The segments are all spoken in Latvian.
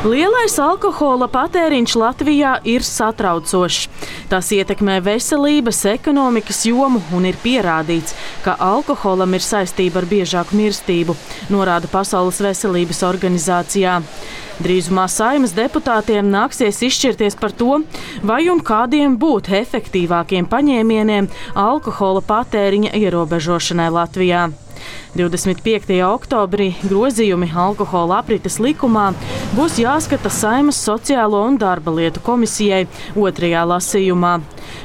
Lielais alkohola patēriņš Latvijā ir satraucošs. Tas ietekmē veselības, ekonomikas jomu un ir pierādīts, ka alkoholam ir saistība ar biežāku mirstību, norāda Pasaules veselības organizācijā. Drīzumā saimas deputātiem nāksies izšķirties par to, vai un kādiem būt efektīvākiem paņēmieniem alkohola patēriņa ierobežošanai Latvijā. 25. oktobrī grozījumi alkohola aprites likumā būs jāskata Saimas Sociālo un darba lietu komisijai otrajā lasījumā.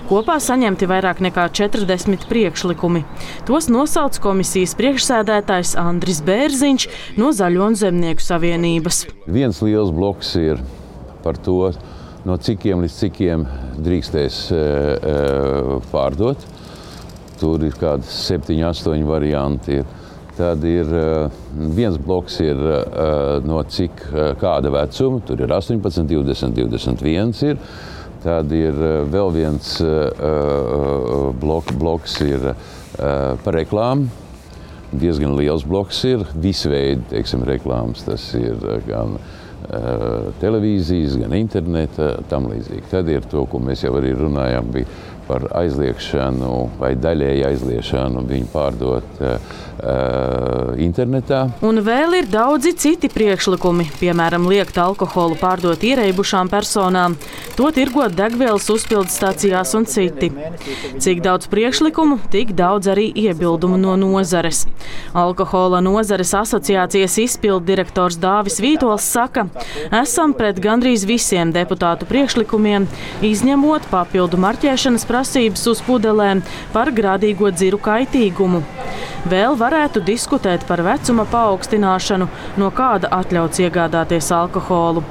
Kopā saņemti vairāk nekā 40 priekšlikumi. Tos nosauc komisijas priekšsēdētājs Andris Bērziņš no Zaļo un Zemnieku savienības. Viens liels bloks ir par to, no cikiem līdz cikiem drīkstēs e, e, pārdot. Tur ir kādi septiņi, astoņi varianti. Tad ir viens bloks, ir no cik kāda vecuma, tur ir 18, 20, 21. Ir. Tad ir vēl viens blok, bloks ir par reklāmu. Diezgan liels bloks ir visveidi teiksim, reklāmas. Tas ir gan televīzijas, gan interneta, tam līdzīgi. Tad ir to, ko mēs jau arī runājām, bija par aizliekšanu vai daļēju aizliekšanu viņu pārdot uh, internetā. Un vēl ir daudzi citi priekšlikumi, piemēram, liekt alkoholu pārdot ierēbušām personām, to tirgot degvielas uzpildes stācijās un citi. Cik daudz priekšlikumu, tik daudz arī iebildumu no nozares. Alkohola nozares asociācijas izpildu direktors Dāvis Vītols saka, esam pret gandrīz visiem deputātu priekšlikumiem, izņemot papildu marķēšanas prasības uz pudelēm par grādīgo dziru kaitīgumu. Vēl varētu diskutēt par vecuma paaugstināšanu, no kāda atļauts iegādāties alkoholu.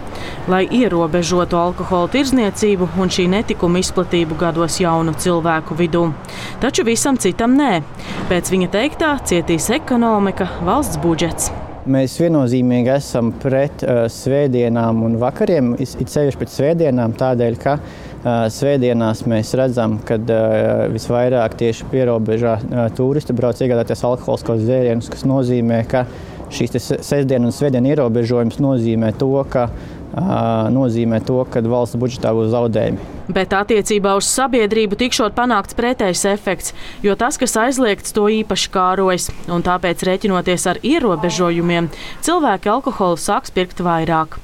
Lai ierobežotu alkohola tirdzniecību un šī netikuma izplatību gados jaunu cilvēku vidū. Taču visam citam nē. Pēc viņa teiktā cietīs ekonomika, valsts budžets. Mēs viennozīmīgi esam pret uh, svētdienām un vakariem, it sevišķi pret svētdienām, tādēļ, ka Svētdienās mēs redzam, ka visvairāk tieši pierobežā turisti brauc iegādāties alkoholiskos dzērienus, kas nozīmē, ka šīs sestdienas un svētdienas ierobežojums nozīmē to, ka nozīmē to, ka valsts budžetā būs zaudējumi. Bet attiecībā uz sabiedrību tikšot panākts pretējs efekts, jo tas, kas aizliegts, to īpaši kārojas. Un tāpēc, rēķinoties ar ierobežojumiem, cilvēki alkoholu sāks pirkt vairāk.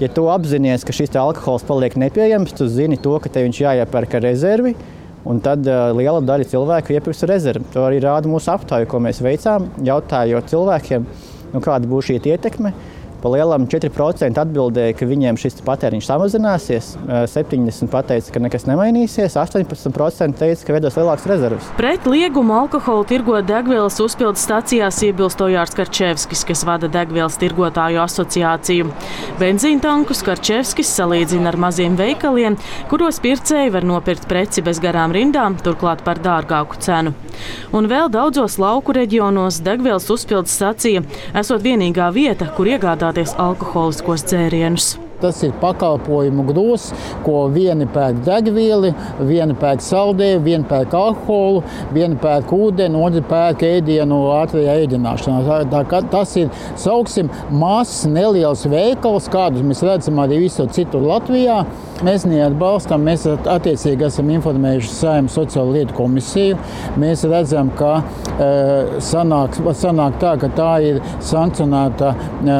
Ja tu apzinājies, ka šis alkohols paliek nepieejams, tu zini to, ka tev viņš jāiepērk ar rezervi. Un tad uh, liela daļa cilvēku iepirks rezervi. To arī rāda mūsu aptaujā, ko mēs veicām, jautājot cilvēkiem, nu, kāda būs šī ietekme. Palielam 4% atbildēja, ka viņiem šis patēriņš samazināsies, 70% teica, ka nekas nemainīsies, 18% teica, ka veidos lielākas rezerves. Pret liegumu alkoholu tirgot degvielas uzpildes stācijās iebilsto Jārs Karčevskis, kas vada degvielas tirgotāju asociāciju. Benzīna tankus Karčevskis salīdzina ar maziem veikaliem, kuros pircēji var nopirkt preci bez garām rindām, turklāt par dārgāku cenu. Un vēl daudzos lauku reģionos degvielas uzpildes stacija esot vienīgā vieta, kur iegādāties iegādāties alkoholiskos dzērienus. Tas ir pakalpojumu grūs, ko vieni pērk degvielu, vieni pērk saldēju, vieni pērk alkoholu, vieni pērk ūdeni, otrs pērk ēdienu ātrajā ēdināšanā. Tā, tā, tas ir sauksim, mazs, neliels veikals, kādus mēs redzam arī visur citur Latvijā. Mēs neatbalstām, mēs attiecīgi esam informējuši Saimnes sociālo lietu komisiju. Mēs redzam, ka e, sanāk, sanāk tā, ka tā ir sankcionēta. E,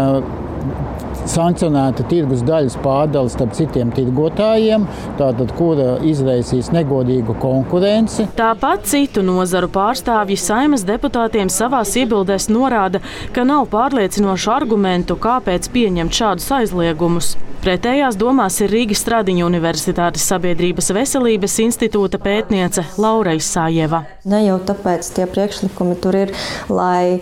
sankcionēta tirgus daļas pārdale starp citiem tirgotājiem, tātad, kura izraisīs negodīgu konkurenci. Tāpat citu nozaru pārstāvji saimas deputātiem savās iebildēs norāda, ka nav pārliecinošu argumentu, kāpēc pieņemt šādus aizliegumus. Pretējās domās ir Rīgas Stradiņa Universitātes Sabiedrības veselības institūta pētniece Laura Isājeva. Ne jau tāpēc tie priekšlikumi tur ir, lai,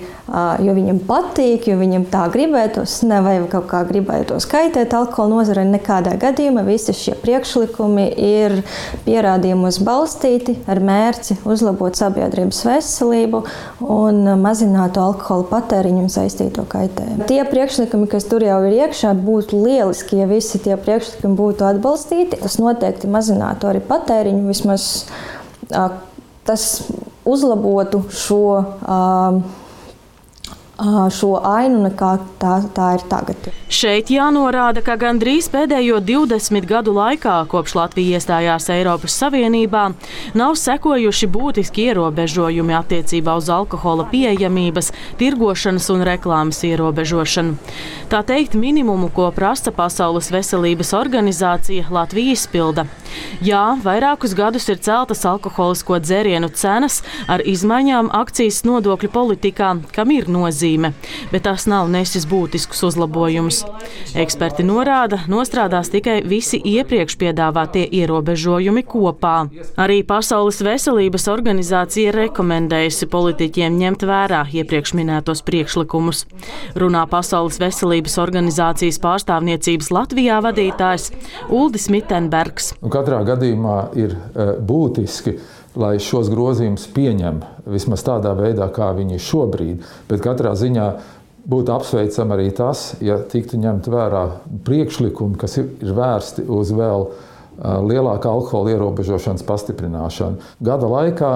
jo viņam patīk, jo viņam tā gribētos, ne vai kaut kā gribētos kaitēt alkohola nozarei. Nekādā gadījumā visi šie priekšlikumi ir pierādījumos balstīti ar mērci uzlabot sabiedrības veselību un mazināt alkohola patēriņu un saistīto kaitējumu. Tie priekšlikumi, kas tur jau ir iekšā, būtu lieliski, ja visi tie priekšlikumi būtu atbalstīti. Tas noteikti mazinātu arī patēriņu, vismaz tas uzlabotu šo šo ainu, nekā tā, tā ir tagad. Šeit jānorāda, ka gandrīz pēdējo 20 gadu laikā, kopš Latvija iestājās Eiropas Savienībā, nav sekojuši būtiski ierobežojumi attiecībā uz alkohola pieejamības, tirgošanas un reklāmas ierobežošanu. Tā teikt, minimumu, ko prasa Pasaules veselības organizācija, Latvija izpilda. Jā, vairākus gadus ir celtas alkoholisko dzērienu cenas ar izmaiņām akcijas nodokļu politikā, kam ir nozīme, bet tas nav nesis būtiskus uzlabojumus. Eksperti norāda, nostrādās tikai visi iepriekš piedāvātie ierobežojumi kopā. Arī Pasaules veselības organizācija rekomendējusi politiķiem ņemt vērā iepriekš minētos priekšlikumus. Runā Pasaules veselības organizācijas pārstāvniecības Latvijā vadītājs Uldis Mitenbergs. Katrā gadījumā ir e, būtiski, lai šos grozījumus pieņem vismaz tādā veidā, kā viņi šobrīd. Bet katrā ziņā būtu apsveicami arī tas, ja tiktu ņemt vērā priekšlikumi, kas ir, vērsti uz vēl lielāku alkohola ierobežošanas pastiprināšanu. Gada laikā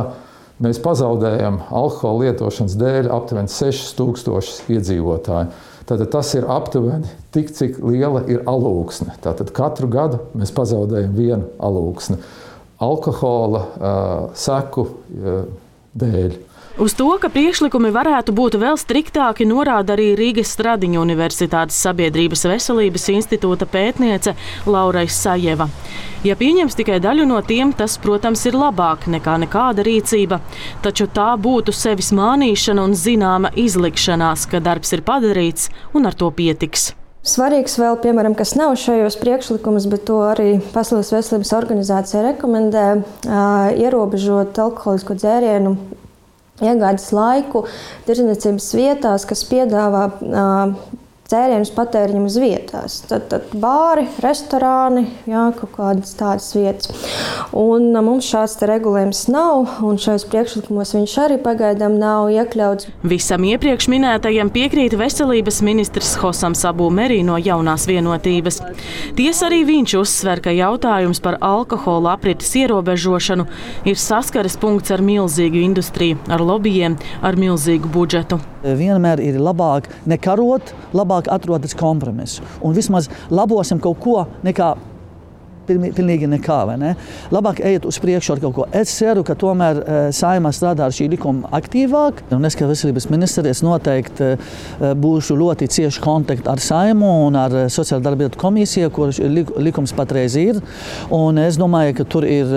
mēs pazaudējam alkohola lietošanas dēļ aptuveni 6000 iedzīvotāju. Tātad tas ir aptuveni tik, cik liela ir alūksne. Tātad katru gadu mēs pazaudējam vienu alūksni alkohola uh, seku uh, dēļ. Uz to, ka priekšlikumi varētu būt vēl striktāki, norāda arī Rīgas Stradiņu Universitātes Sabiedrības veselības institūta pētniece Laura Sajeva. Ja pieņems tikai daļu no tiem, tas, protams, ir labāk nekā nekāda rīcība, taču tā būtu sevis mānīšana un zināma izlikšanās, ka darbs ir padarīts un ar to pietiks. Svarīgs vēl, piemēram, kas nav šajos priekšlikumus, bet to arī Pasaules veselības organizācija rekomendē, ierobežot alkoholisko dzērienu iegādes laiku tirdzniecības vietās, kas piedāvā dzērienus patēriņam uz vietās. Tad, tad bāri, restorāni, jā, kaut kādas tādas vietas. Un mums šāds regulējums nav, un šajos priekšlikumos viņš arī pagaidām nav iekļauts. Visam iepriekš minētajam piekrīt veselības ministrs Hosam Sabū Merī no jaunās vienotības. Tiesa arī viņš uzsver, ka jautājums par alkohola aprites ierobežošanu ir saskares punkts ar milzīgu industriju, ar lobbyiem, ar milzīgu budžetu. Vienmēr ir labāk nekarot, labāk atrodas kompromiss. Un vismaz labosim kaut ko nekā pilnīgi nekā. Ne? Labāk ejiet uz priekšu ar kaut ko. Es ceru, ka tomēr uh, saimā strādā ar šī likuma aktīvāk. Un es kā veselības ministrs noteikti uh, būšu ļoti cieši kontaktā ar saimu un ar uh, sociālo darbietu komisiju, kur lik, likums patreiz ir. Un es domāju, ka tur ir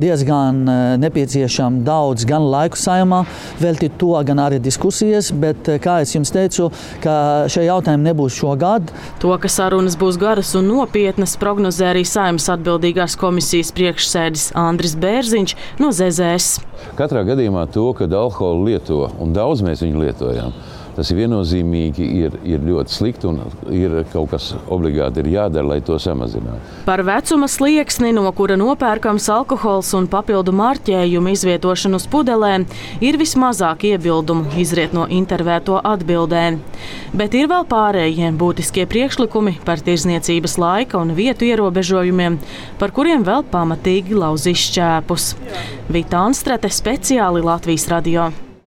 diezgan nepieciešams daudz gan laiku saimā veltīt to, gan arī diskusijas. Bet, kā jau teicu, šie jautājumi nebūs šogad. To, ka sarunas būs garas un nopietnas, prognozē arī saimnes saimnes atbildīgās komisijas priekšsēdis Andris Bērziņš no ZZS. Katrā gadījumā to, ka alkoholu lieto un daudz mēs viņu lietojam Tas viennozīmīgi ir, ir ļoti slikti un ir kaut kas obligāti jādara, lai to samazinātu. Par vecuma slieksni, no kura nopērkams alkohols un papildu marķējumu izvietošanu uz pudelēm, ir vismazāk iebildumu izriet no intervēto atbildēm. Bet ir vēl pārējie būtiskie priekšlikumi par tirzniecības laika un vietu ierobežojumiem, par kuriem vēl pamatīgi lauzīs šķēpus. Vita Anstrate speciāli Latvijas radio.